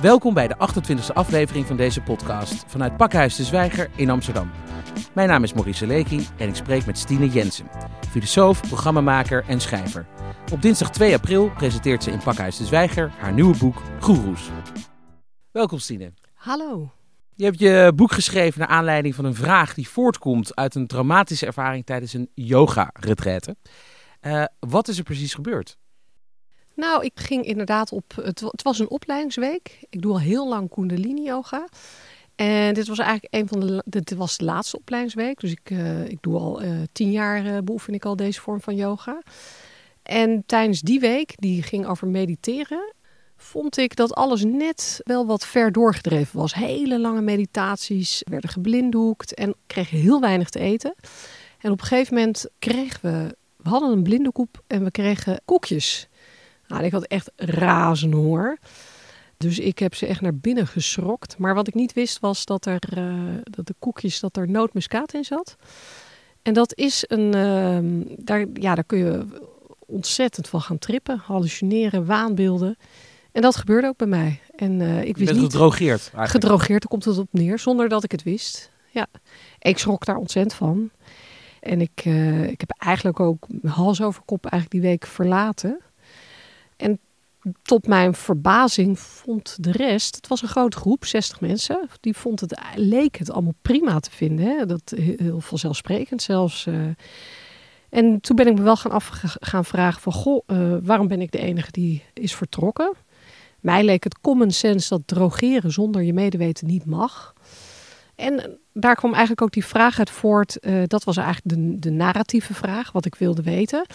Welkom bij de 28e aflevering van deze podcast vanuit Pakhuis de Zwijger in Amsterdam. Mijn naam is Maurice Leki en ik spreek met Stine Jensen, filosoof, programmamaker en schrijver. Op dinsdag 2 april presenteert ze in Pakhuis de Zwijger haar nieuwe boek Goeroes. Welkom Stine. Hallo. Je hebt je boek geschreven naar aanleiding van een vraag die voortkomt uit een traumatische ervaring tijdens een yoga-retraite. Uh, wat is er precies gebeurd? Nou, ik ging inderdaad op. Het, het, was een opleidingsweek. Ik doe al heel lang Kundalini yoga. En dit was eigenlijk een van de. Dit was de laatste opleidingsweek. Dus ik, uh, ik doe al uh, tien jaar beoefen ik al deze vorm van yoga. En tijdens die week, die ging over mediteren, vond ik dat alles net wel wat ver doorgedreven was. Hele lange meditaties, werden geblinddoekt en kregen heel weinig te eten. En op een gegeven moment kregen we, we hadden een blinddoekkoep en we kregen koekjes. Nou, ik had echt razen hoor. Dus ik heb ze echt naar binnen geschrokt. Maar wat ik niet wist was dat, er, uh, dat de koekjes, dat er nootmuskaat in zat. En dat is een, uh, daar, ja, daar kun je ontzettend van gaan trippen, hallucineren, waanbeelden. En dat gebeurde ook bij mij. En uh, ik wist niet. Gedrogeerd. Eigenlijk. Gedrogeerd, daar komt het op neer, zonder dat ik het wist. Ja, ik schrok daar ontzettend van. En ik, uh, ik heb eigenlijk ook hals over kop eigenlijk die week verlaten. En tot mijn verbazing vond de rest, het was een grote groep, 60 mensen, die vond het, leek het allemaal prima te vinden. Hè? Dat heel vanzelfsprekend zelfs. Uh, en toen ben ik me wel gaan af gaan vragen van, goh, uh, waarom ben ik de enige die is vertrokken? Mij leek het common sense dat drogeren zonder je medeweten niet mag. En daar kwam eigenlijk ook die vraag uit voort. Uh, dat was eigenlijk de, de narratieve vraag, wat ik wilde weten.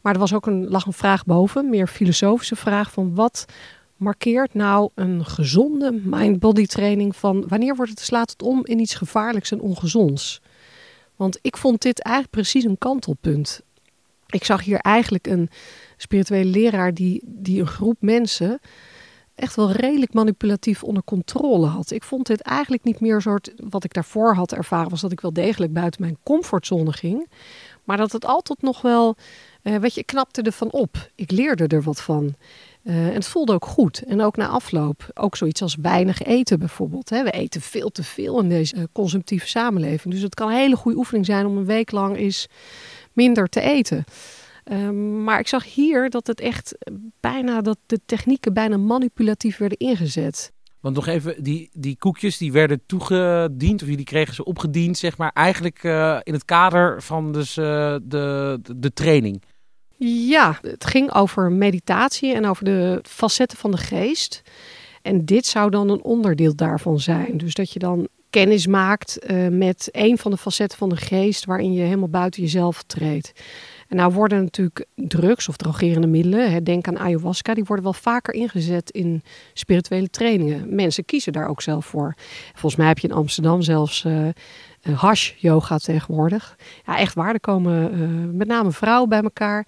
Maar er was ook een, lag een vraag boven, meer filosofische vraag van wat markeert nou een gezonde mind-body training van wanneer wordt het, slaat het om in iets gevaarlijks en ongezonds? Want ik vond dit eigenlijk precies een kantelpunt. Ik zag hier eigenlijk een spirituele leraar die, die een groep mensen echt wel redelijk manipulatief onder controle had. Ik vond dit eigenlijk niet meer soort wat ik daarvoor had ervaren, was dat ik wel degelijk buiten mijn comfortzone ging. Maar dat het altijd nog wel, uh, weet je, knapte ervan op. Ik leerde er wat van. Uh, en het voelde ook goed. En ook na afloop. Ook zoiets als weinig eten bijvoorbeeld. Hè. We eten veel te veel in deze uh, consumptieve samenleving. Dus het kan een hele goede oefening zijn om een week lang eens minder te eten. Um, maar ik zag hier dat het echt bijna dat de technieken bijna manipulatief werden ingezet. Want nog even, die, die koekjes die werden toegediend, of die kregen ze opgediend, zeg maar, eigenlijk uh, in het kader van dus, uh, de, de, de training. Ja, het ging over meditatie en over de facetten van de geest. En dit zou dan een onderdeel daarvan zijn. Dus dat je dan kennis maakt uh, met een van de facetten van de geest waarin je helemaal buiten jezelf treedt. Nou worden natuurlijk drugs of drogerende middelen, hè, denk aan ayahuasca, die worden wel vaker ingezet in spirituele trainingen. Mensen kiezen daar ook zelf voor. Volgens mij heb je in Amsterdam zelfs uh, hash yoga tegenwoordig. Ja, echt waar. Er komen uh, met name vrouwen bij elkaar.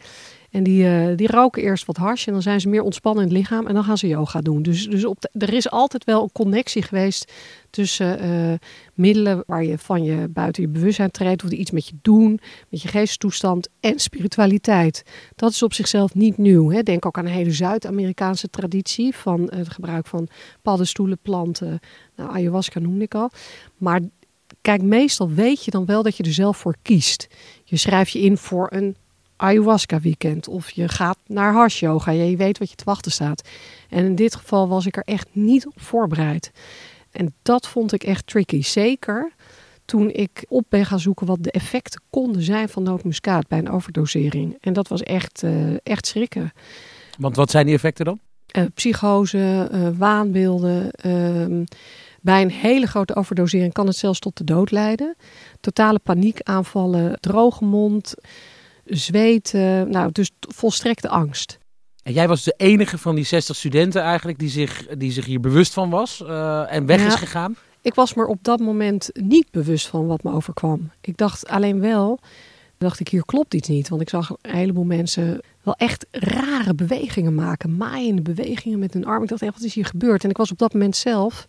En die, uh, die roken eerst wat hash en dan zijn ze meer ontspannen in het lichaam en dan gaan ze yoga doen. Dus, dus op er is altijd wel een connectie geweest tussen uh, middelen waar je van je buiten je bewustzijn treedt of die iets met je doen, met je geesttoestand en spiritualiteit. Dat is op zichzelf niet nieuw. Hè. Denk ook aan een hele Zuid-Amerikaanse traditie van het gebruik van paddenstoelen, planten. Nou, ayahuasca noemde ik al. Maar kijk, meestal weet je dan wel dat je er zelf voor kiest. Je schrijft je in voor een ayahuasca weekend of je gaat naar hash yoga. Je weet wat je te wachten staat. En in dit geval was ik er echt niet op voorbereid. En dat vond ik echt tricky. Zeker toen ik op ben gaan zoeken wat de effecten konden zijn van nootmuskaat bij een overdosering. En dat was echt, uh, echt schrikken. Want wat zijn die effecten dan? Uh, psychose, uh, waanbeelden. Ehm, bij een hele grote overdosering kan het zelfs tot de dood leiden. Totale paniekaanvallen, droge mond, zweten. Nou, dus volstrekte angst. En jij was de enige van die 60 studenten eigenlijk die zich, die zich hier bewust van was uh, en weg ja, is gegaan? Ik was me op dat moment niet bewust van wat me overkwam. Ik dacht alleen wel, dacht ik hier klopt iets niet. Want ik zag een heleboel mensen wel echt rare bewegingen maken. Maaiende bewegingen met hun arm. Ik dacht echt, wat is hier gebeurd? En ik was op dat moment zelf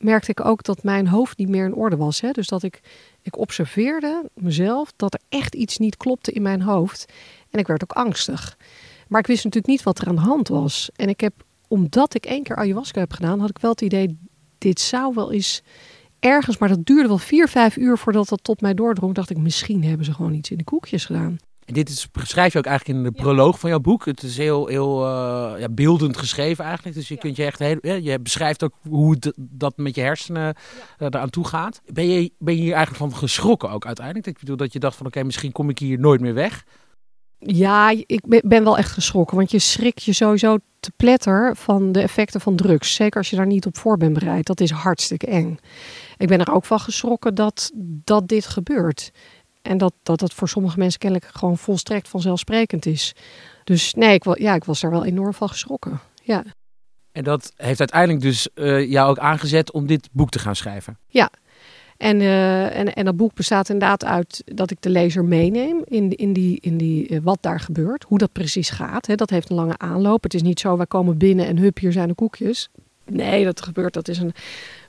merkte ik ook dat mijn hoofd niet meer in orde was. Hè? Dus dat ik, ik observeerde mezelf dat er echt iets niet klopte in mijn hoofd. En ik werd ook angstig. Maar ik wist natuurlijk niet wat er aan de hand was. En ik heb, omdat ik één keer ayahuasca heb gedaan, had ik wel het idee, dit zou wel eens ergens, maar dat duurde wel vier, vijf uur voordat dat tot mij doordrong. Dacht ik, misschien hebben ze gewoon iets in de koekjes gedaan. En dit is, beschrijf je ook eigenlijk in de proloog van jouw boek. Het is heel, heel uh, ja, beeldend geschreven eigenlijk. Dus je kunt je echt heel, je beschrijft ook hoe het, dat met je hersenen uh, eraan toe gaat. Ben je, ben je hier eigenlijk van geschrokken ook uiteindelijk? Ik bedoel dat je dacht van oké, misschien kom ik hier nooit meer weg. Ja, ik ben wel echt geschrokken. Want je schrikt je sowieso te pletter van de effecten van drugs. Zeker als je daar niet op voor bent bereid. Dat is hartstikke eng. Ik ben er ook van geschrokken dat, dat dit gebeurt. En dat, dat het voor sommige mensen kennelijk gewoon volstrekt vanzelfsprekend is. Dus nee, ik, ja, ik was daar wel enorm van geschrokken. Ja. En dat heeft uiteindelijk dus uh, jou ook aangezet om dit boek te gaan schrijven? Ja, en, uh, en, en dat boek bestaat inderdaad uit dat ik de lezer meeneem in, in, die, in die, uh, wat daar gebeurt, hoe dat precies gaat. Hè. Dat heeft een lange aanloop. Het is niet zo, wij komen binnen en hup, hier zijn de koekjes. Nee, dat gebeurt. Dat is een.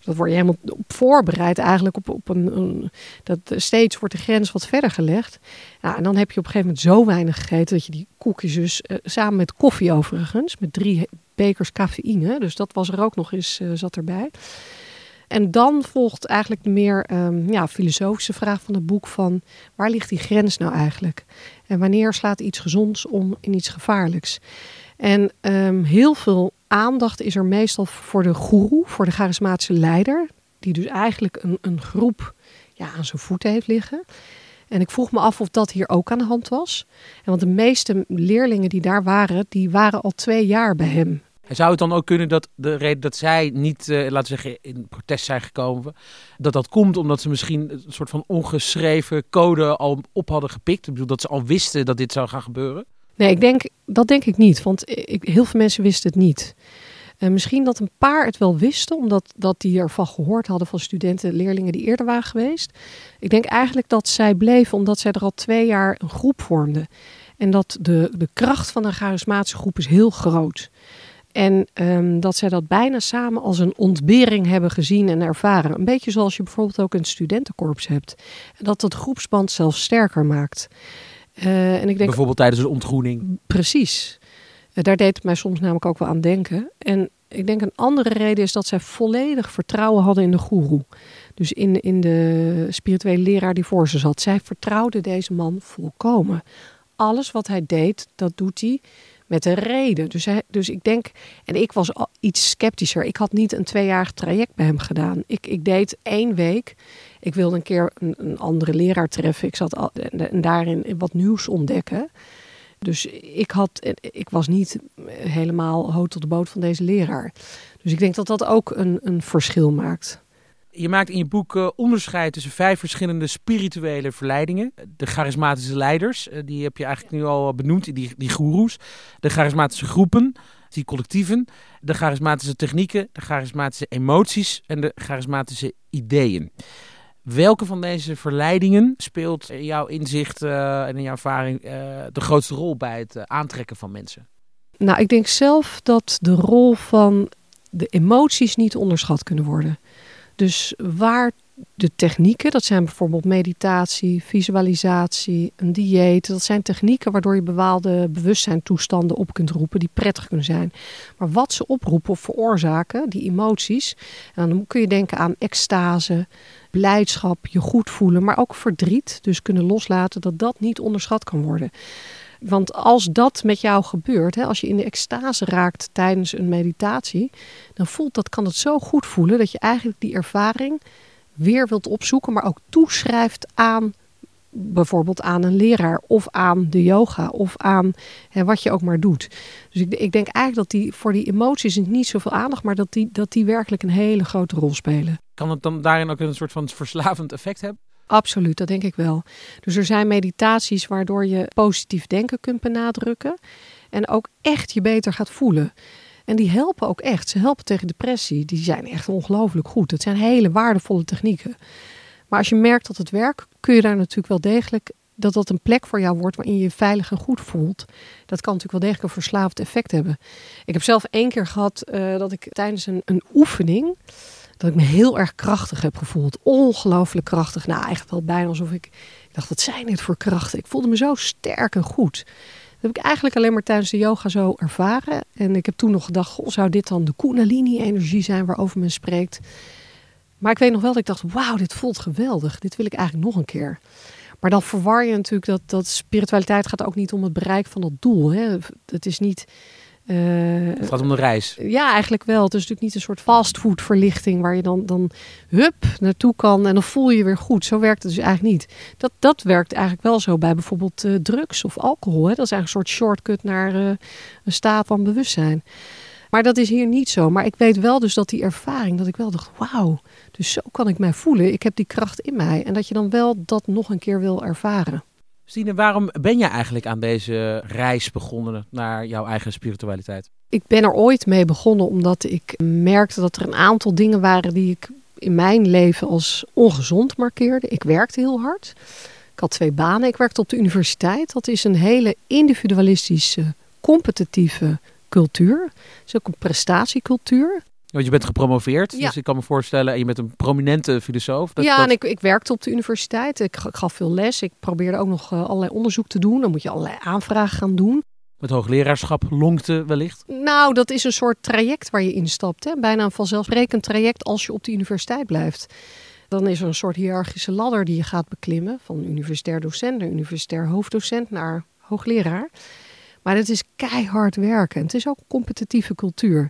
Dat word je helemaal op voorbereid eigenlijk op, op een, Dat steeds wordt de grens wat verder gelegd. En dan heb je op een gegeven moment zo weinig gegeten dat je die koekjes dus uh, samen met koffie overigens, met drie bekers cafeïne. Dus dat was er ook nog eens, uh, zat erbij. En dan volgt eigenlijk de meer um, ja, filosofische vraag van het boek van waar ligt die grens nou eigenlijk? En wanneer slaat iets gezonds om in iets gevaarlijks? En um, heel veel aandacht is er meestal voor de guru, voor de charismatische leider, die dus eigenlijk een, een groep ja, aan zijn voeten heeft liggen. En ik vroeg me af of dat hier ook aan de hand was. En want de meeste leerlingen die daar waren, die waren al twee jaar bij hem. En zou het dan ook kunnen dat de reden dat zij niet, uh, laten we zeggen, in protest zijn gekomen, dat dat komt omdat ze misschien een soort van ongeschreven code al op hadden gepikt? Ik bedoel, dat ze al wisten dat dit zou gaan gebeuren? Nee, ik denk, dat denk ik niet, want ik, heel veel mensen wisten het niet. Uh, misschien dat een paar het wel wisten, omdat dat die ervan gehoord hadden van studenten, leerlingen die eerder waren geweest. Ik denk eigenlijk dat zij bleven omdat zij er al twee jaar een groep vormden. En dat de, de kracht van een charismatische groep is heel groot. En um, dat zij dat bijna samen als een ontbering hebben gezien en ervaren. Een beetje zoals je bijvoorbeeld ook een studentenkorps hebt. En dat dat groepsband zelfs sterker maakt. Uh, en ik denk, bijvoorbeeld tijdens een ontgroening. Precies. Uh, daar deed het mij soms namelijk ook wel aan denken. En ik denk een andere reden is dat zij volledig vertrouwen hadden in de goeroe. Dus in, in de spirituele leraar die voor ze zat. Zij vertrouwde deze man volkomen. Alles wat hij deed, dat doet hij met een reden. Dus, dus ik denk, en ik was iets sceptischer. Ik had niet een tweejarig traject bij hem gedaan. Ik, ik deed één week. Ik wilde een keer een, een andere leraar treffen. Ik zat al, en, en daarin wat nieuws ontdekken. Dus ik, had, ik was niet helemaal hoog tot de boot van deze leraar. Dus ik denk dat dat ook een, een verschil maakt. Je maakt in je boek uh, onderscheid tussen vijf verschillende spirituele verleidingen. De charismatische leiders, uh, die heb je eigenlijk nu al benoemd, die, die goeroes. De charismatische groepen, die collectieven. De charismatische technieken, de charismatische emoties en de charismatische ideeën. Welke van deze verleidingen speelt in jouw inzicht uh, en in jouw ervaring de grootste rol bij het aantrekken van mensen? Nou, ik denk zelf dat de rol van de emoties niet onderschat kunnen worden. Dus waar de technieken, dat zijn bijvoorbeeld meditatie, visualisatie, een dieet. Dat zijn technieken waardoor je bepaalde bewustzijntoestanden op kunt roepen die prettig kunnen zijn. Maar wat ze oproepen of veroorzaken, die emoties, en dan kun je denken aan extase, blijdschap, je goed voelen, maar ook verdriet. Dus kunnen loslaten dat dat niet onderschat kan worden. Want als dat met jou gebeurt, hè, als je in de extase raakt tijdens een meditatie, dan voelt dat, kan het zo goed voelen dat je eigenlijk die ervaring weer wilt opzoeken, maar ook toeschrijft aan bijvoorbeeld aan een leraar of aan de yoga of aan hè, wat je ook maar doet. Dus ik, ik denk eigenlijk dat die voor die emoties niet zoveel aandacht, maar dat die, dat die werkelijk een hele grote rol spelen. Kan het dan daarin ook een soort van verslavend effect hebben? Absoluut, dat denk ik wel. Dus er zijn meditaties waardoor je positief denken kunt benadrukken en ook echt je beter gaat voelen. En die helpen ook echt. Ze helpen tegen depressie. Die zijn echt ongelooflijk goed. Het zijn hele waardevolle technieken. Maar als je merkt dat het werkt, kun je daar natuurlijk wel degelijk dat dat een plek voor jou wordt waarin je je veilig en goed voelt. Dat kan natuurlijk wel degelijk een verslavend effect hebben. Ik heb zelf één keer gehad uh, dat ik tijdens een, een oefening dat ik me heel erg krachtig heb gevoeld. Ongelooflijk krachtig. Nou, eigenlijk wel bijna alsof ik, ik dacht, wat zijn dit voor krachten? Ik voelde me zo sterk en goed. Dat heb ik eigenlijk alleen maar tijdens de yoga zo ervaren. En ik heb toen nog gedacht, goh, zou dit dan de kundalini-energie zijn waarover men spreekt? Maar ik weet nog wel dat ik dacht, wauw, dit voelt geweldig. Dit wil ik eigenlijk nog een keer. Maar dan verwar je natuurlijk dat, dat spiritualiteit gaat ook niet om het bereik van dat doel. Hè. Het is niet uh, het gaat om de reis. Ja, eigenlijk wel. Het is natuurlijk niet een soort fastfoodverlichting waar je dan, dan hup naartoe kan en dan voel je je weer goed. Zo werkt het dus eigenlijk niet. Dat, dat werkt eigenlijk wel zo bij bijvoorbeeld uh, drugs of alcohol. Hè. Dat is eigenlijk een soort shortcut naar uh, een staat van bewustzijn. Maar dat is hier niet zo. Maar ik weet wel dus dat die ervaring, dat ik wel dacht, wauw, dus zo kan ik mij voelen. Ik heb die kracht in mij. En dat je dan wel dat nog een keer wil ervaren. Stine, waarom ben je eigenlijk aan deze reis begonnen naar jouw eigen spiritualiteit? Ik ben er ooit mee begonnen omdat ik merkte dat er een aantal dingen waren die ik in mijn leven als ongezond markeerde. Ik werkte heel hard. Ik had twee banen. Ik werkte op de universiteit. Dat is een hele individualistische, competitieve cultuur. Het is ook een prestatiecultuur. Want je bent gepromoveerd, dus ik kan me voorstellen, en je bent een prominente filosoof. Dat, ja, en ik, ik werkte op de universiteit. Ik gaf veel les. Ik probeerde ook nog uh, allerlei onderzoek te doen. Dan moet je allerlei aanvragen gaan doen. Het hoogleraarschap lonkte wellicht? Nou, dat is een soort traject waar je instapt. Hè? Bijna een vanzelfsprekend traject als je op de universiteit blijft. Dan is er een soort hiërarchische ladder die je gaat beklimmen. Van universitair docent naar universitair hoofddocent naar hoogleraar. Maar het is keihard werken. Het is ook een competitieve cultuur.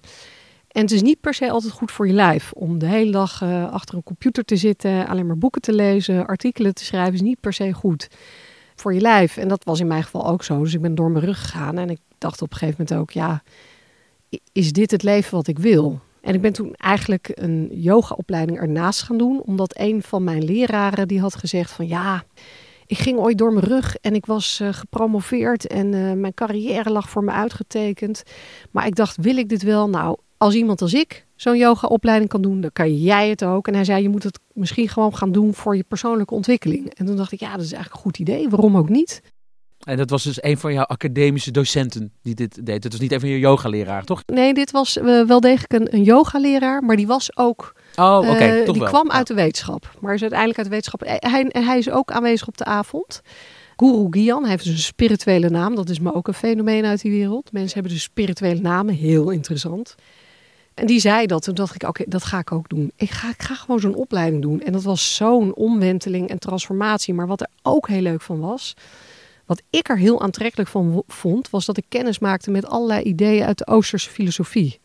En het is niet per se altijd goed voor je lijf. Om de hele dag uh, achter een computer te zitten, alleen maar boeken te lezen, artikelen te schrijven, is niet per se goed voor je lijf. En dat was in mijn geval ook zo. Dus ik ben door mijn rug gegaan en ik dacht op een gegeven moment ook, ja, is dit het leven wat ik wil? En ik ben toen eigenlijk een yogaopleiding ernaast gaan doen, omdat een van mijn leraren die had gezegd van ja, ik ging ooit door mijn rug en ik was uh, gepromoveerd en uh, mijn carrière lag voor me uitgetekend. Maar ik dacht, wil ik dit wel? Nou, als iemand als ik zo'n yoga-opleiding kan doen, dan kan jij het ook. En hij zei, je moet het misschien gewoon gaan doen voor je persoonlijke ontwikkeling. En toen dacht ik, ja, dat is eigenlijk een goed idee. Waarom ook niet? En dat was dus een van jouw academische docenten die dit deed. Het was niet een van je yogaleraar, toch? Nee, dit was uh, wel degelijk een, een yogaleraar, maar die was ook. Oh, oké. Okay, uh, die kwam uit de wetenschap, maar is uiteindelijk uit de wetenschap. Hij, en hij is ook aanwezig op de avond. Guru Gyan, hij heeft dus een spirituele naam. Dat is me ook een fenomeen uit die wereld. Mensen hebben dus spirituele namen, heel interessant. En die zei dat. Toen dacht ik, oké, dat ga ik ook doen. Ik ga, ik ga gewoon zo'n opleiding doen. En dat was zo'n omwenteling en transformatie. Maar wat er ook heel leuk van was, wat ik er heel aantrekkelijk van vond, was dat ik kennis maakte met allerlei ideeën uit de Oosterse filosofie.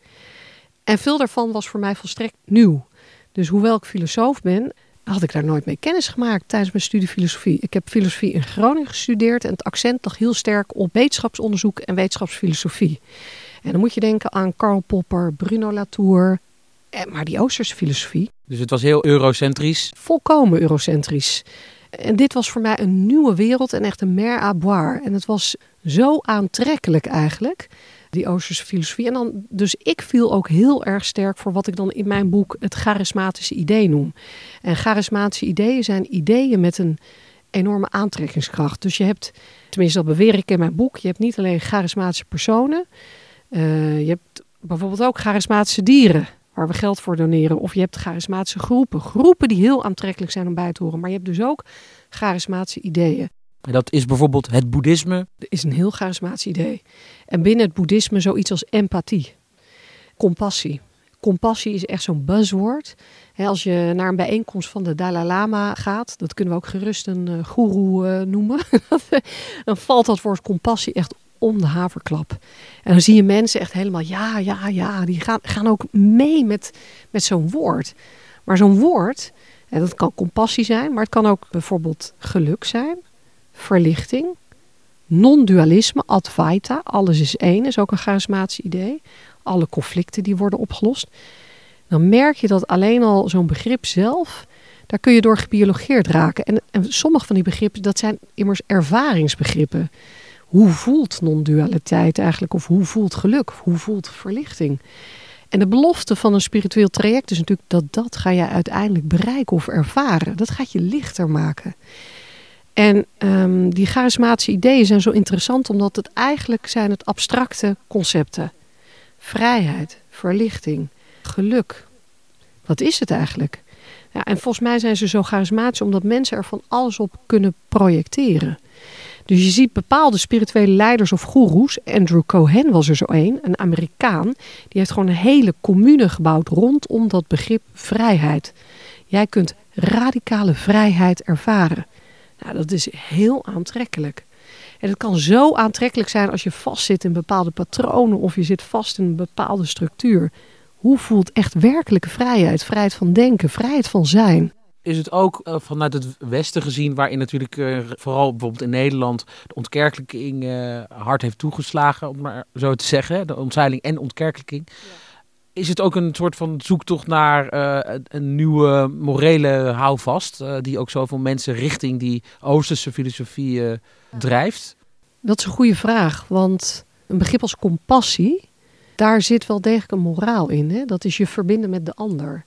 En veel daarvan was voor mij volstrekt nieuw. Dus hoewel ik filosoof ben, had ik daar nooit mee kennis gemaakt tijdens mijn studie filosofie. Ik heb filosofie in Groningen gestudeerd en het accent lag heel sterk op wetenschapsonderzoek en wetenschapsfilosofie. En dan moet je denken aan Karl Popper, Bruno Latour, eh, maar die Oosterse filosofie. Dus het was heel eurocentrisch? Volkomen eurocentrisch. En dit was voor mij een nieuwe wereld en echt een mer à boire. En het was zo aantrekkelijk eigenlijk, die Oosterse filosofie. En dan, dus ik viel ook heel erg sterk voor wat ik dan in mijn boek het charismatische idee noem. En charismatische ideeën zijn ideeën met een enorme aantrekkingskracht. Dus je hebt, tenminste dat beweer ik in mijn boek, je hebt niet alleen charismatische personen, uh, je hebt bijvoorbeeld ook charismatische dieren waar we geld voor doneren. Of je hebt charismatische groepen. Groepen die heel aantrekkelijk zijn om bij te horen. Maar je hebt dus ook charismatische ideeën. En dat is bijvoorbeeld het boeddhisme? Dat is een heel charismatisch idee. En binnen het boeddhisme zoiets als empathie. Compassie. Compassie is echt zo'n buzzword. als je naar een bijeenkomst van de Dalai Lama gaat, dat kunnen we ook gerust een uh, goeroe uh, noemen, dan valt dat woord compassie echt om de haverklap. En dan zie je mensen echt helemaal, ja, ja, ja, die gaan, gaan ook mee met, met zo'n woord. Maar zo'n woord, en dat kan compassie zijn, maar het kan ook bijvoorbeeld geluk zijn, verlichting, non-dualisme, advaita, alles is één, is ook een charismatisch idee. Alle conflicten die worden opgelost. Dan merk je dat alleen al zo'n begrip zelf, daar kun je door gebiologeerd raken. En, en sommige van die begrippen, dat zijn immers ervaringsbegrippen hoe voelt non-dualiteit eigenlijk? Of hoe voelt geluk? Hoe voelt verlichting? En de belofte van een spiritueel traject is natuurlijk dat dat ga je uiteindelijk bereiken of ervaren. Dat gaat je lichter maken. En um, die charismatische ideeën zijn zo interessant omdat het eigenlijk zijn het abstracte concepten. Vrijheid, verlichting, geluk, Wat is het eigenlijk? Ja, en volgens mij zijn ze zo charismatisch omdat mensen er van alles op kunnen projecteren. Dus je ziet bepaalde spirituele leiders of goeroes. Andrew Cohen was er zo een, een Amerikaan. Die heeft gewoon een hele commune gebouwd rondom dat begrip vrijheid. Jij kunt radicale vrijheid ervaren. Nou, dat is heel aantrekkelijk. En het kan zo aantrekkelijk zijn als je vastzit in bepaalde patronen of je zit vast in een bepaalde structuur. Hoe voelt echt werkelijke vrijheid? Vrijheid van denken, vrijheid van zijn. Is het ook uh, vanuit het Westen gezien, waarin natuurlijk uh, vooral bijvoorbeeld in Nederland de ontkerkelijking uh, hard heeft toegeslagen, om maar zo te zeggen, de ontzeiling en ontkerkelijking. Ja. Is het ook een soort van zoektocht naar een nieuwe morele houvast, die ook zoveel mensen richting die Oosterse filosofie drijft? Dat is een goede vraag, want een begrip als compassie, daar zit wel degelijk een moraal in. Hè? Dat is je verbinden met de ander.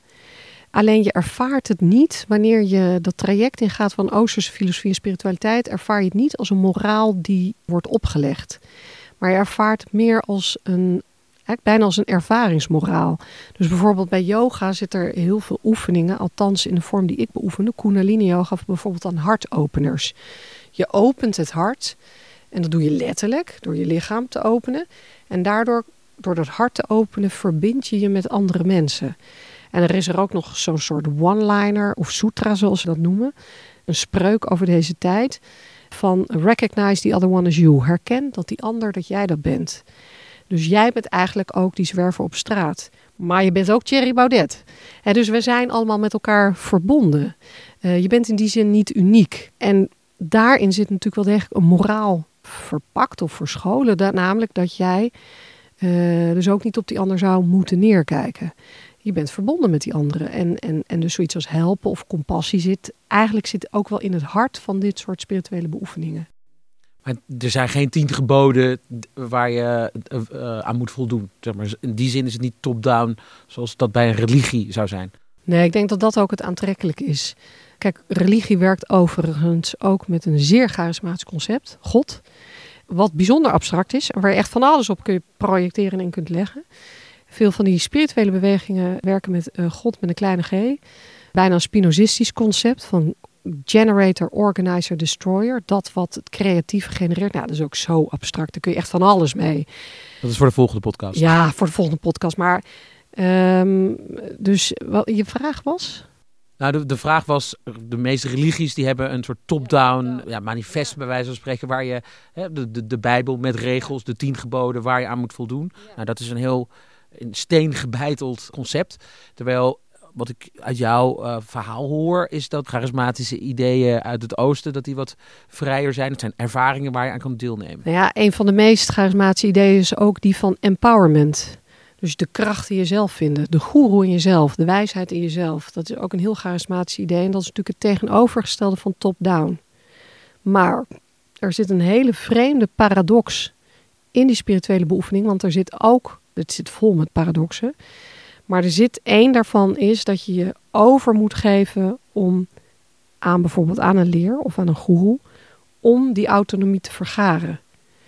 Alleen je ervaart het niet wanneer je dat traject ingaat van Oosterse filosofie en spiritualiteit, ervaar je het niet als een moraal die wordt opgelegd. Maar je ervaart het meer als een, eigenlijk bijna als een ervaringsmoraal. Dus bijvoorbeeld bij yoga zit er heel veel oefeningen, althans in de vorm die ik beoefende, Kundalini yoga, bijvoorbeeld aan hartopeners. Je opent het hart en dat doe je letterlijk door je lichaam te openen. En daardoor, door dat hart te openen, verbind je je met andere mensen. En er is er ook nog zo'n soort one-liner of sutra, zoals ze dat noemen. Een spreuk over deze tijd. Van recognize the other one as you. Herken dat die ander, dat jij dat bent. Dus jij bent eigenlijk ook die zwerver op straat. Maar je bent ook Thierry Baudet. En dus we zijn allemaal met elkaar verbonden. Uh, je bent in die zin niet uniek. En daarin zit natuurlijk wel degelijk een moraal verpakt of verscholen. Dat, namelijk dat jij uh, dus ook niet op die ander zou moeten neerkijken je bent verbonden met die anderen. En, en, en dus zoiets als helpen of compassie zit eigenlijk zit ook wel in het hart van dit soort spirituele beoefeningen. Maar er zijn geen tien geboden waar je uh, aan moet voldoen. Zeg maar. In die zin is het niet top-down zoals dat bij een religie zou zijn. Nee, ik denk dat dat ook het aantrekkelijke is. Kijk, religie werkt overigens ook met een zeer charismatisch concept, God. Wat bijzonder abstract is en waar je echt van alles op kun projecteren en kunt leggen. Veel van die spirituele bewegingen werken met uh, God met een kleine g. Bijna een spinozistisch concept van generator, organizer, destroyer. Dat wat het creatief genereert. Nou, dat is ook zo abstract. Daar kun je echt van alles mee. Dat is voor de volgende podcast. Ja, voor de volgende podcast. Maar um, dus wat je vraag was? Nou, de, de vraag was, de meeste religies die hebben een soort top-down ja, manifest bij wijze van spreken, waar je hè, de, de, de Bijbel met regels, de tien geboden, waar je aan moet voldoen. Nou, dat is een heel in steen gebeiteld concept. Terwijl wat ik uit jouw uh, verhaal hoor, is dat charismatische ideeën uit het oosten, dat die wat vrijer zijn. Het zijn ervaringen waar je aan kan deelnemen. Nou ja, een van de meest charismatische ideeën is ook die van empowerment. Dus de kracht in jezelf vinden, de goeroe in jezelf, de wijsheid in jezelf. Dat is ook een heel charismatisch idee en dat is natuurlijk het tegenovergestelde van top-down. Maar er zit een hele vreemde paradox in die spirituele beoefening, want er zit ook het zit vol met paradoxen. Maar er zit één daarvan is dat je je over moet geven om aan bijvoorbeeld aan een leer of aan een guru om die autonomie te vergaren.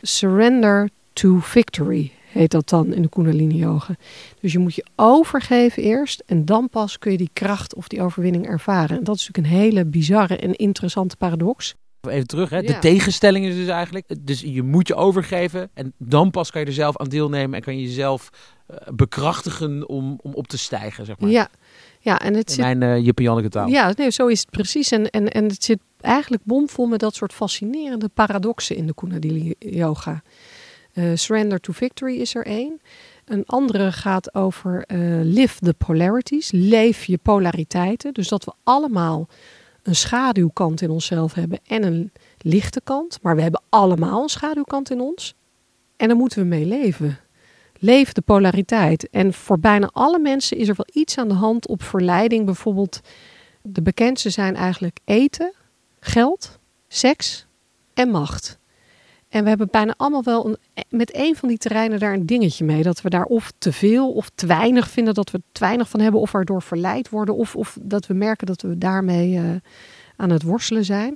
Surrender to victory heet dat dan in de Kundalini Yoga. Dus je moet je overgeven eerst en dan pas kun je die kracht of die overwinning ervaren. En dat is natuurlijk een hele bizarre en interessante paradox. Even terug, hè? de tegenstelling is dus eigenlijk. Dus je moet je overgeven en dan pas kan je er zelf aan deelnemen en kan je jezelf uh, bekrachtigen om, om op te stijgen, zeg maar. Ja, ja en het In zit... mijn uh, Janneke taal. Ja, nee, zo is het precies. En, en, en het zit eigenlijk bomvol met dat soort fascinerende paradoxen in de Kundalini Yoga. Uh, surrender to Victory is er één. Een andere gaat over live the polarities. Leef je polariteiten. Dus dat we allemaal een schaduwkant in onszelf hebben en een lichte kant. Maar we hebben allemaal een schaduwkant in ons. En daar moeten we mee leven. Leef de polariteit. En voor bijna alle mensen is er wel iets aan de hand op verleiding. Bijvoorbeeld, de bekendste zijn eigenlijk eten, geld, seks en macht. En we hebben bijna allemaal wel een, met een van die terreinen daar een dingetje mee. Dat we daar of te veel of te weinig vinden dat we te weinig van hebben. Of waardoor verleid worden. Of, of dat we merken dat we daarmee uh, aan het worstelen zijn.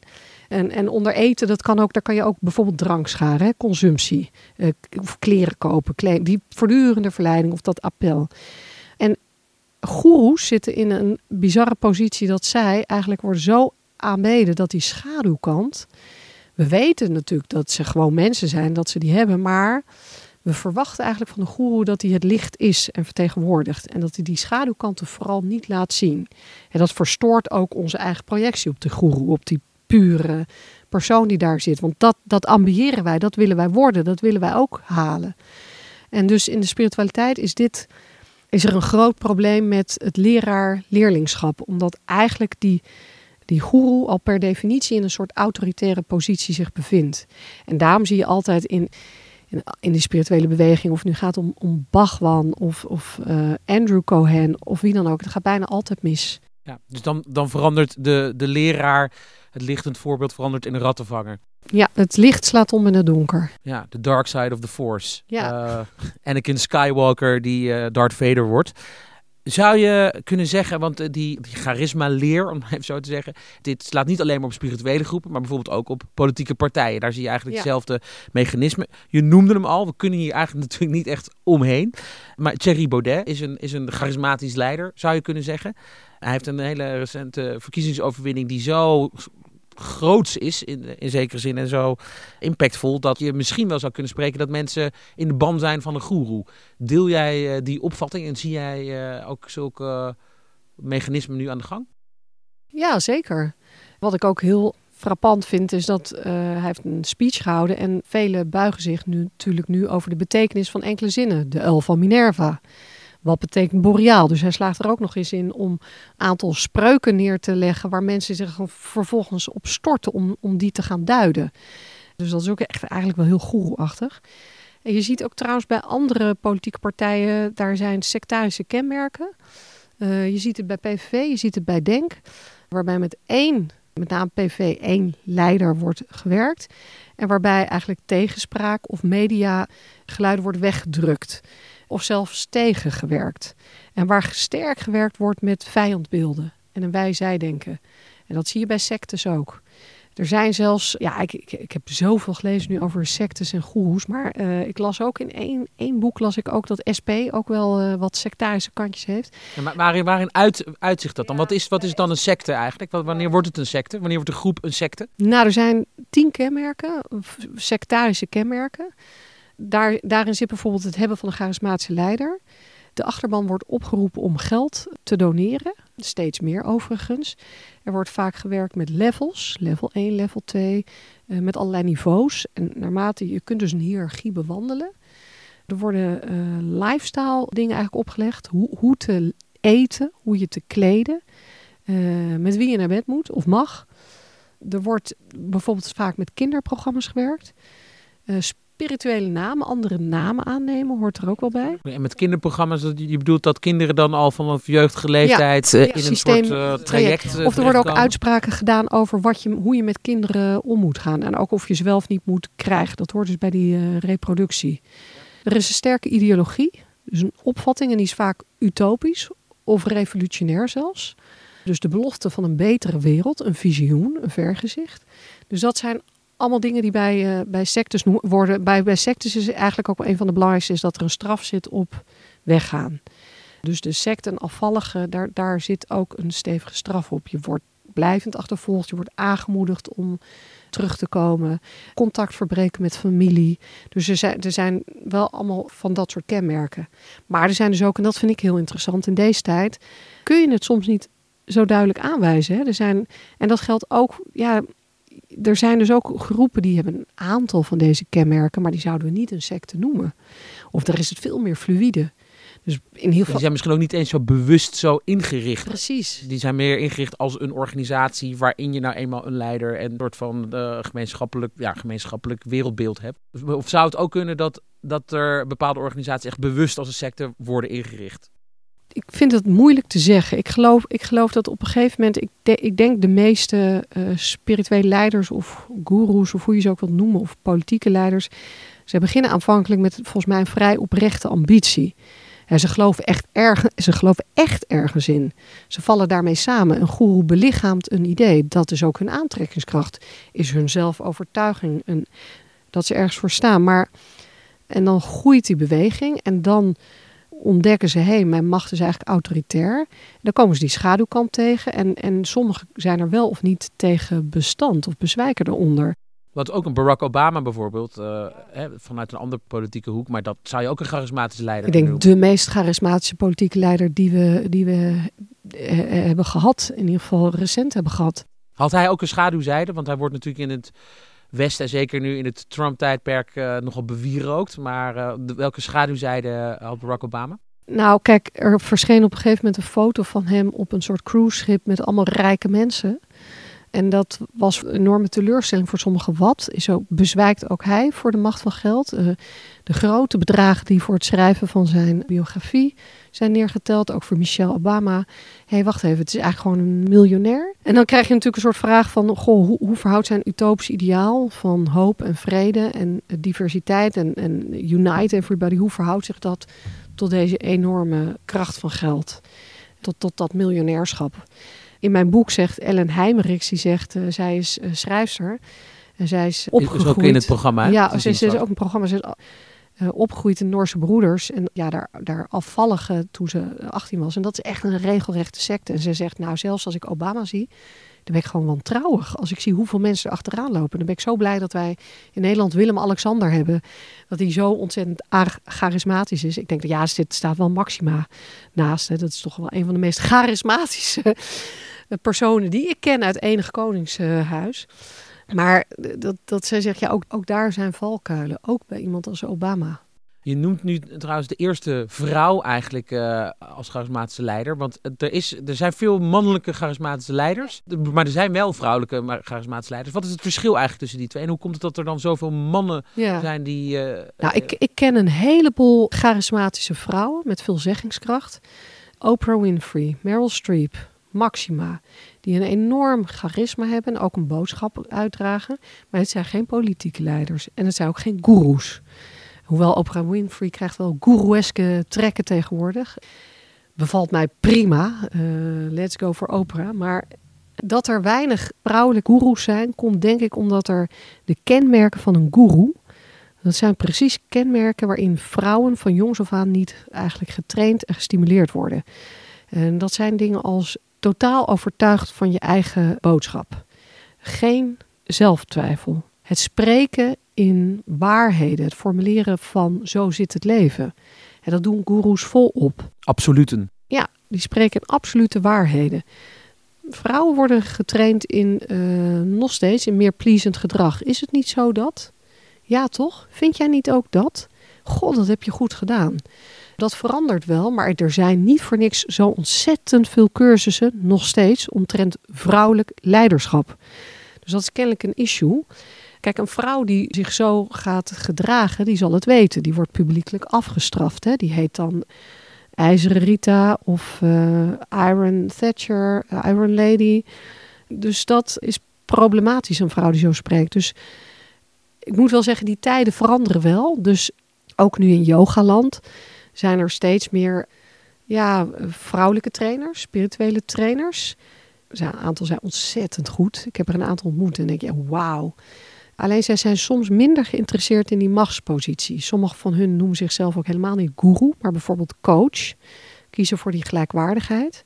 En, en onder eten, dat kan ook, daar kan je ook bijvoorbeeld drank scharen, consumptie. Uh, of kleren kopen, die voortdurende verleiding of dat appel. En goeroes zitten in een bizarre positie dat zij eigenlijk worden zo aanbeden dat die schaduwkant. We weten natuurlijk dat ze gewoon mensen zijn, dat ze die hebben, maar we verwachten eigenlijk van de goeroe dat hij het licht is en vertegenwoordigt. En dat hij die schaduwkanten vooral niet laat zien. En dat verstoort ook onze eigen projectie op de goeroe, op die pure persoon die daar zit. Want dat, dat ambiëren wij, dat willen wij worden, dat willen wij ook halen. En dus in de spiritualiteit is dit is er een groot probleem met het leraar-leerlingschap. Omdat eigenlijk die, die goeroe al per definitie in een soort autoritaire positie zich bevindt. En daarom zie je altijd in, in, in de spirituele beweging, of het nu gaat om, om Bhagwan of, of uh, Andrew Cohen of wie dan ook, het gaat bijna altijd mis. Ja, dus dan, dan verandert de, de leraar, het lichtend voorbeeld verandert in een rattenvanger. Ja, het licht slaat om in het donker. Ja, de dark side of the force. Ja. Uh, Anakin Skywalker die uh, Darth Vader wordt. Zou je kunnen zeggen, want die, die charisma-leer, om even zo te zeggen, dit slaat niet alleen maar op spirituele groepen, maar bijvoorbeeld ook op politieke partijen. Daar zie je eigenlijk Ja. hetzelfde mechanisme. Je noemde hem al, we kunnen hier eigenlijk natuurlijk niet echt omheen. Maar Thierry Baudet is een, is een charismatisch leider, zou je kunnen zeggen. Hij heeft een hele recente verkiezingsoverwinning die zo groots is in, in zekere zin en zo impactvol dat je misschien wel zou kunnen spreken dat mensen in de ban zijn van een goeroe. Deel jij eh, die opvatting en zie jij eh, ook zulke mechanismen nu aan de gang? Ja, zeker. Wat ik ook heel frappant vind, is dat eh, hij heeft een speech gehouden en velen buigen zich nu natuurlijk nu over de betekenis van enkele zinnen. De uil van Minerva. Wat betekent boreaal? Dus hij slaagt er ook nog eens in om een aantal spreuken neer te leggen waar mensen zich vervolgens op storten om, om die te gaan duiden. Dus dat is ook echt eigenlijk wel heel goeroeachtig. En je ziet ook trouwens bij andere politieke partijen, daar zijn sectarische kenmerken. Uh, je ziet het bij PVV, je ziet het bij DENK, waarbij met één, met name PVV, één leider wordt gewerkt. En waarbij eigenlijk tegenspraak of media geluiden wordt weggedrukt. Of zelfs tegengewerkt. En waar sterk gewerkt wordt met vijandbeelden en een wij-zij-denken. En dat zie je bij sectes ook. Er zijn zelfs, ja, ik, ik, ik heb zoveel gelezen nu over sectes en goeroes. Maar uh, ik las ook in één, één boek las ik ook dat SP ook wel uh, wat sectarische kantjes heeft. Ja, maar waarin, waarin uit, uitzicht dat dan? Wat is, wat is dan een secte eigenlijk? Wanneer wordt het een secte? Wanneer wordt een groep een secte? Nou, er zijn tien kenmerken, sectarische kenmerken. Daar, daarin zit bijvoorbeeld het hebben van een charismatische leider. De achterban wordt opgeroepen om geld te doneren. Steeds meer overigens. Er wordt vaak gewerkt met levels. Level 1, level 2. Uh, met allerlei niveaus. En naarmate je kunt dus een hiërarchie bewandelen. Er worden uh, lifestyle dingen eigenlijk opgelegd. Hoe, hoe te eten. Hoe je te kleden. Uh, met wie je naar bed moet of mag. Er wordt bijvoorbeeld vaak met kinderprogramma's gewerkt. Uh, spirituele namen, andere namen aannemen, hoort er ook wel bij. En met kinderprogramma's, je bedoelt dat kinderen dan al vanaf jeugdige leeftijd ja, uh, in een soort uh, traject. Uh, of er worden ook uitspraken gedaan over wat je, hoe je met kinderen om moet gaan. En ook of je ze wel of niet moet krijgen. Dat hoort dus bij die uh, reproductie. Er is een sterke ideologie, dus een opvatting, en die is vaak utopisch of revolutionair zelfs. Dus de belofte van een betere wereld, een visioen, een vergezicht. Dus dat zijn allemaal dingen die bij, uh, bij sectes worden. Bij, bij sectes is eigenlijk ook een van de belangrijkste is dat er een straf zit op weggaan. Dus de secte en afvallige, daar, daar zit ook een stevige straf op. Je wordt blijvend achtervolgd, je wordt aangemoedigd om terug te komen. Contact verbreken met familie. Dus er zijn, er zijn wel allemaal van dat soort kenmerken. Maar er zijn dus ook, en dat vind ik heel interessant in deze tijd, kun je het soms niet zo duidelijk aanwijzen. Hè? Er zijn, en dat geldt ook, ja, er zijn dus ook groepen die hebben een aantal van deze kenmerken, maar die zouden we niet een secte noemen. Of daar is het veel meer fluïde. Dus in ieder geval. Die zijn misschien ook niet eens zo bewust zo ingericht. Precies. Die zijn meer ingericht als een organisatie waarin je nou eenmaal een leider en een soort van uh, gemeenschappelijk, ja, gemeenschappelijk wereldbeeld hebt. Of zou het ook kunnen dat, dat er bepaalde organisaties echt bewust als een secte worden ingericht? Ik vind het moeilijk te zeggen. Ik geloof, ik geloof dat op een gegeven moment, ik, ik denk de meeste uh, spirituele leiders of goeroes, of hoe je ze ook wilt noemen, of politieke leiders, ze beginnen aanvankelijk met volgens mij een vrij oprechte ambitie. Ze, geloven echt erg, ze geloven echt ergens in. Ze vallen daarmee samen. Een goeroe belichaamt een idee. Dat is ook hun aantrekkingskracht. Is hun zelfovertuiging. Dat ze ergens voor staan. Maar, en dan groeit die beweging. En dan ontdekken ze, hé, hey, mijn macht is eigenlijk autoritair. Dan komen ze die schaduwkant tegen. En, en sommigen zijn er wel of niet tegen bestand of bezwijken eronder. Wat ook een Barack Obama bijvoorbeeld, uh, hè, vanuit een andere politieke hoek, maar dat zou je ook een charismatische leider Ik denk de meest charismatische politieke leider die we, die we eh, hebben gehad, in ieder geval recent hebben gehad. Had hij ook een schaduwzijde? Want hij wordt natuurlijk in het Westen, en zeker nu in het Trump-tijdperk, uh, nogal bewierookt. Maar uh, de, welke schaduwzijde had Barack Obama? Nou, kijk, er verscheen op een gegeven moment een foto van hem op een soort cruiseschip met allemaal rijke mensen. En dat was een enorme teleurstelling voor sommigen. Wat is zo bezwijkt ook hij voor de macht van geld? Uh, de grote bedragen die voor het schrijven van zijn biografie zijn neergeteld, ook voor Michelle Obama. Hé, hey, wacht even, het is eigenlijk gewoon een miljonair. En dan krijg je natuurlijk een soort vraag van, goh, hoe, hoe verhoudt zijn utopisch ideaal van hoop en vrede en diversiteit en, en unite everybody, hoe verhoudt zich dat tot deze enorme kracht van geld? Tot, tot dat miljonairschap. In mijn boek zegt Ellen Heimerichs, die zegt, uh, zij is uh, schrijfster. En zij is opgegroeid. Is ook in het programma. Ja, ze, ze is ook een programma. Ze is uh, opgegroeid in Noorse broeders. En ja, daar, daar afvallige toen ze 18 was. En dat is echt een regelrechte secte. En ze zegt, nou, zelfs als ik Obama zie, dan ben ik gewoon wantrouwig. Als ik zie hoeveel mensen er achteraan lopen. Dan ben ik zo blij dat wij in Nederland Willem-Alexander hebben. Dat hij zo ontzettend charismatisch is. Ik denk dat ja, dit staat wel Maxima naast. Hè. Dat is toch wel een van de meest charismatische personen die ik ken uit enig koningshuis. Maar dat, dat zij zegt, ja, ook, ook daar zijn valkuilen. Ook bij iemand als Obama. Je noemt nu trouwens de eerste vrouw eigenlijk uh, als charismatische leider. Want er, is, er zijn veel mannelijke charismatische leiders. Maar er zijn wel vrouwelijke charismatische leiders. Wat is het verschil eigenlijk tussen die twee? En hoe komt het dat er dan zoveel mannen ja. zijn die... Uh, nou, ik, ik ken een heleboel charismatische vrouwen met veel zeggingskracht. Oprah Winfrey, Meryl Streep, Maxima, die een enorm charisma hebben en ook een boodschap uitdragen. Maar het zijn geen politieke leiders en het zijn ook geen goeroes. Hoewel Oprah Winfrey krijgt wel goeroeske trekken tegenwoordig. Bevalt mij prima. Uh, let's go voor Oprah. Maar dat er weinig vrouwelijke goeroes zijn, komt denk ik omdat er de kenmerken van een goeroe. Dat zijn precies kenmerken waarin vrouwen van jongs af aan niet eigenlijk getraind en gestimuleerd worden. En dat zijn dingen als totaal overtuigd van je eigen boodschap. Geen zelftwijfel. Het spreken in waarheden, het formuleren van zo zit het leven. En dat doen goeroes volop. Absoluten. Ja, die spreken absolute waarheden. Vrouwen worden getraind in uh, nog steeds in meer pleasend gedrag. Is het niet zo dat? Ja, toch? Vind jij niet ook dat? God, dat heb je goed gedaan. Dat verandert wel, maar er zijn niet voor niks zo ontzettend veel cursussen, nog steeds, omtrent vrouwelijk leiderschap. Dus dat is kennelijk een issue. Kijk, een vrouw die zich zo gaat gedragen, die zal het weten. Die wordt publiekelijk afgestraft. Hè? Die heet dan IJzeren Rita of uh, Iron Thatcher, uh, Iron Lady. Dus dat is problematisch, een vrouw die zo spreekt. Dus ik moet wel zeggen, die tijden veranderen wel. Dus ook nu in yogaland zijn er steeds meer ja, vrouwelijke trainers, spirituele trainers. Een aantal zijn ontzettend goed. Ik heb er een aantal ontmoet en denk je, wauw. Alleen zij zijn soms minder geïnteresseerd in die machtspositie. Sommigen van hun noemen zichzelf ook helemaal niet guru, maar bijvoorbeeld coach. Kiezen voor die gelijkwaardigheid.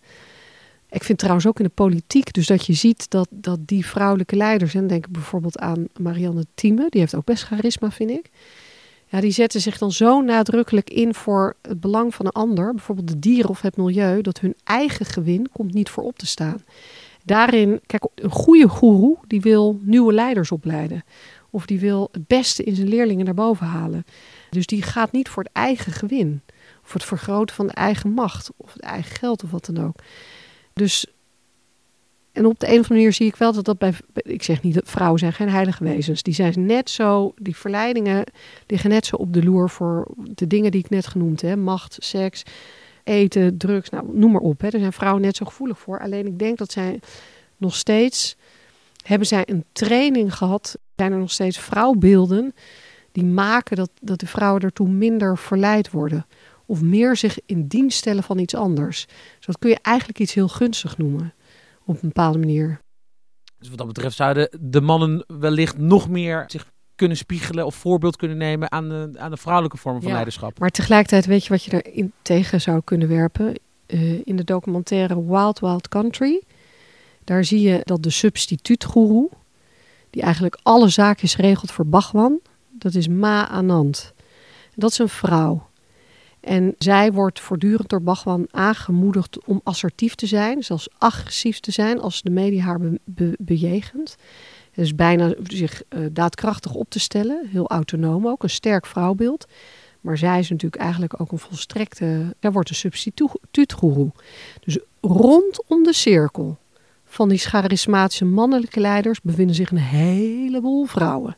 Ik vind trouwens ook in de politiek, dus dat je ziet dat, dat die vrouwelijke leiders, en denk bijvoorbeeld aan Marianne Thieme, die heeft ook best charisma, vind ik. Ja, die zetten zich dan zo nadrukkelijk in voor het belang van een ander, bijvoorbeeld de dieren of het milieu, dat hun eigen gewin komt niet voor op te staan. Daarin, kijk, een goede goeroe die wil nieuwe leiders opleiden. Of die wil het beste in zijn leerlingen naar boven halen. Dus die gaat niet voor het eigen gewin. Of het vergroten van de eigen macht. Of het eigen geld of wat dan ook. Dus en op de een of andere manier zie ik wel dat dat bij, ik zeg niet dat vrouwen zijn geen heilige wezens. Die zijn net zo, die verleidingen liggen net zo op de loer voor de dingen die ik net genoemd heb. Macht, seks, eten, drugs, nou, noem maar op. Hè. Zijn vrouwen net zo gevoelig voor. Alleen ik denk dat zij nog steeds, hebben zij een training gehad, zijn er nog steeds vrouwbeelden die maken dat, dat de vrouwen ertoe minder verleid worden. Of meer zich in dienst stellen van iets anders. Dus dat kun je eigenlijk iets heel gunstig noemen op een bepaalde manier. Dus wat dat betreft zouden de mannen wellicht nog meer zich kunnen spiegelen of voorbeeld kunnen nemen aan de, aan de vrouwelijke vormen van Ja, leiderschap. Maar tegelijkertijd weet je wat je erin tegen zou kunnen werpen. Eh, in de documentaire Wild Wild Country. Daar zie je dat de substituutgoeroe, die eigenlijk alle zaakjes regelt voor Bhagwan, dat is Ma Anand. Dat is een vrouw. En zij wordt voortdurend door Bhagwan aangemoedigd om assertief te zijn, zelfs agressief te zijn als de media haar be- be- bejegent. Dus bijna zich eh, daadkrachtig op te stellen, heel autonoom ook, een sterk vrouwbeeld. Maar zij is natuurlijk eigenlijk ook een volstrekte. Zij wordt een substituutgoeroe. Dus rondom de cirkel van die charismatische mannelijke leiders bevinden zich een heleboel vrouwen.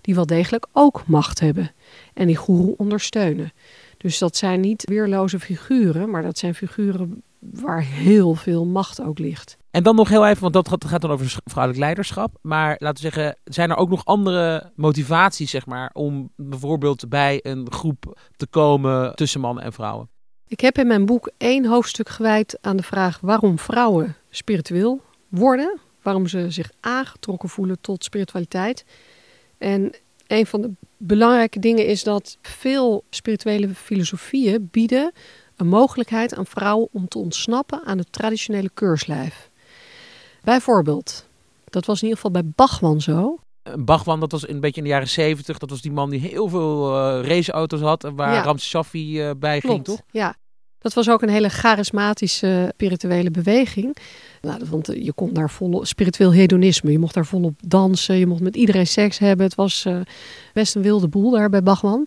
Die wel degelijk ook macht hebben. En die goeroe ondersteunen. Dus dat zijn niet weerloze figuren, maar dat zijn figuren waar heel veel macht ook ligt. En dan nog heel even, want dat gaat, dan over vrouwelijk leiderschap. Maar laten we zeggen, zijn er ook nog andere motivaties, zeg maar, om bijvoorbeeld bij een groep te komen tussen mannen en vrouwen? Ik heb in mijn boek één hoofdstuk gewijd aan de vraag waarom vrouwen spiritueel worden. Waarom ze zich aangetrokken voelen tot spiritualiteit. En een van de belangrijke dingen is dat veel spirituele filosofieën bieden een mogelijkheid aan vrouwen om te ontsnappen aan het traditionele keurslijf. Bijvoorbeeld, dat was in ieder geval bij Bachman zo. Eh, Bhagwan, dat was een beetje in de jaren zeventig. Dat was die man die heel veel eh, raceauto's had. en Waar Ja. Ramses Shaffi eh, bij ging, toch? Ja, dat was ook een hele charismatische spirituele beweging. Nou, want je kon daar volop spiritueel hedonisme. Je mocht daar volop dansen. Je mocht met iedereen seks hebben. Het was best een wilde boel daar bij Bachman.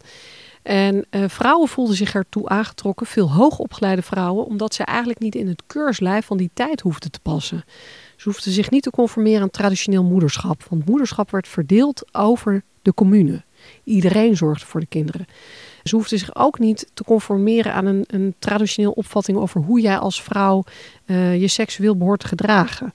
En eh, vrouwen voelden zich ertoe aangetrokken, veel hoogopgeleide vrouwen, omdat ze eigenlijk niet in het keurslijf van die tijd hoefden te passen. Ze hoefden zich niet te conformeren aan traditioneel moederschap, want moederschap werd verdeeld over de commune. Iedereen zorgde voor de kinderen. Ze hoefden zich ook niet te conformeren aan een, een traditioneel opvatting over hoe jij als vrouw eh, je seksueel behoort te gedragen.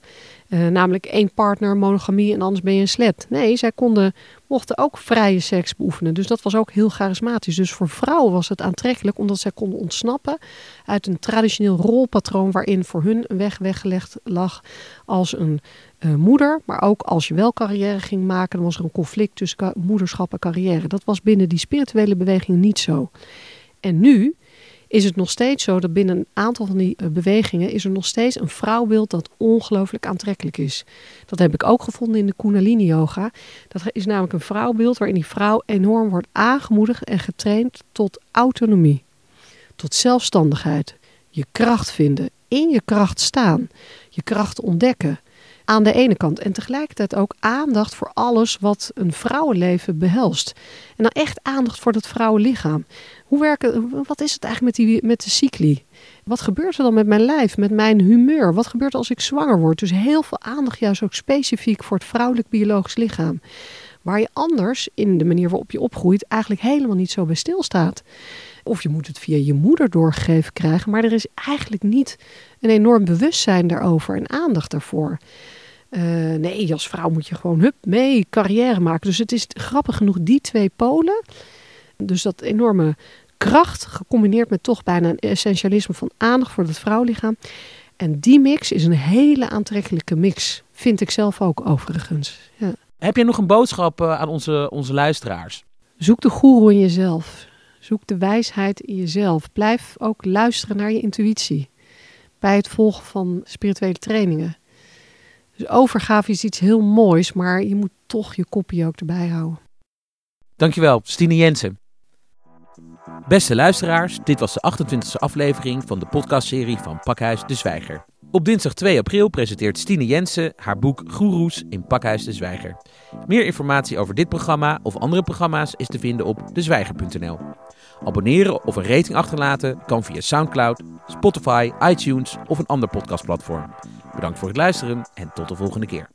Eh, namelijk één partner, monogamie en anders ben je een slet. Nee, zij konden, mochten ook vrije seks beoefenen. Dus dat was ook heel charismatisch. Dus voor vrouwen was het aantrekkelijk omdat zij konden ontsnappen uit een traditioneel rolpatroon waarin voor hun een weg weggelegd lag als een eh, moeder. Maar ook als je wel carrière ging maken, dan was er een conflict tussen moederschap en carrière. Dat was binnen die spirituele beweging niet zo. En nu is het nog steeds zo dat binnen een aantal van die eh, bewegingen is er nog steeds een vrouwbeeld dat ongelooflijk aantrekkelijk is. Dat heb ik ook gevonden in de Kundalini Yoga. Dat is namelijk een vrouwbeeld waarin die vrouw enorm wordt aangemoedigd en getraind tot autonomie, tot zelfstandigheid, je kracht vinden, in je kracht staan, je kracht ontdekken. Aan de ene kant. En tegelijkertijd ook aandacht voor alles wat een vrouwenleven behelst. En dan echt aandacht voor dat vrouwenlichaam. Hoe werken, wat is het eigenlijk met, die, met de cycli? Wat gebeurt er dan met mijn lijf, met mijn humeur? Wat gebeurt er als ik zwanger word? Dus heel veel aandacht juist ook specifiek voor het vrouwelijk biologisch lichaam. Waar je anders, in de manier waarop je opgroeit, eigenlijk helemaal niet zo bij stilstaat. Of je moet het via je moeder doorgegeven krijgen, maar er is eigenlijk niet een enorm bewustzijn daarover en aandacht daarvoor. Uh, nee, als vrouw moet je gewoon hup mee carrière maken. Dus het is grappig genoeg die twee polen. Dus dat enorme kracht gecombineerd met toch bijna een essentialisme van aandacht voor het vrouwlichaam. En die mix is een hele aantrekkelijke mix. Vind ik zelf ook overigens. Ja. Heb je nog een boodschap uh, aan onze, onze luisteraars? Zoek de goeroe in jezelf. Zoek de wijsheid in jezelf. Blijf ook luisteren naar je intuïtie. Bij het volgen van spirituele trainingen. Dus overgave is iets heel moois, maar je moet toch je kopje ook erbij houden. Dankjewel, Stine Jensen. Beste luisteraars, dit was de 28e aflevering van de podcastserie van Pakhuis de Zwijger. Op dinsdag 2 april presenteert Stine Jensen haar boek Goeroes in Pakhuis de Zwijger. Meer informatie over dit programma of andere programma's is te vinden op dezwijger.nl. Abonneren of een rating achterlaten kan via Soundcloud, Spotify, iTunes of een ander podcastplatform. Bedankt voor het luisteren en tot de volgende keer.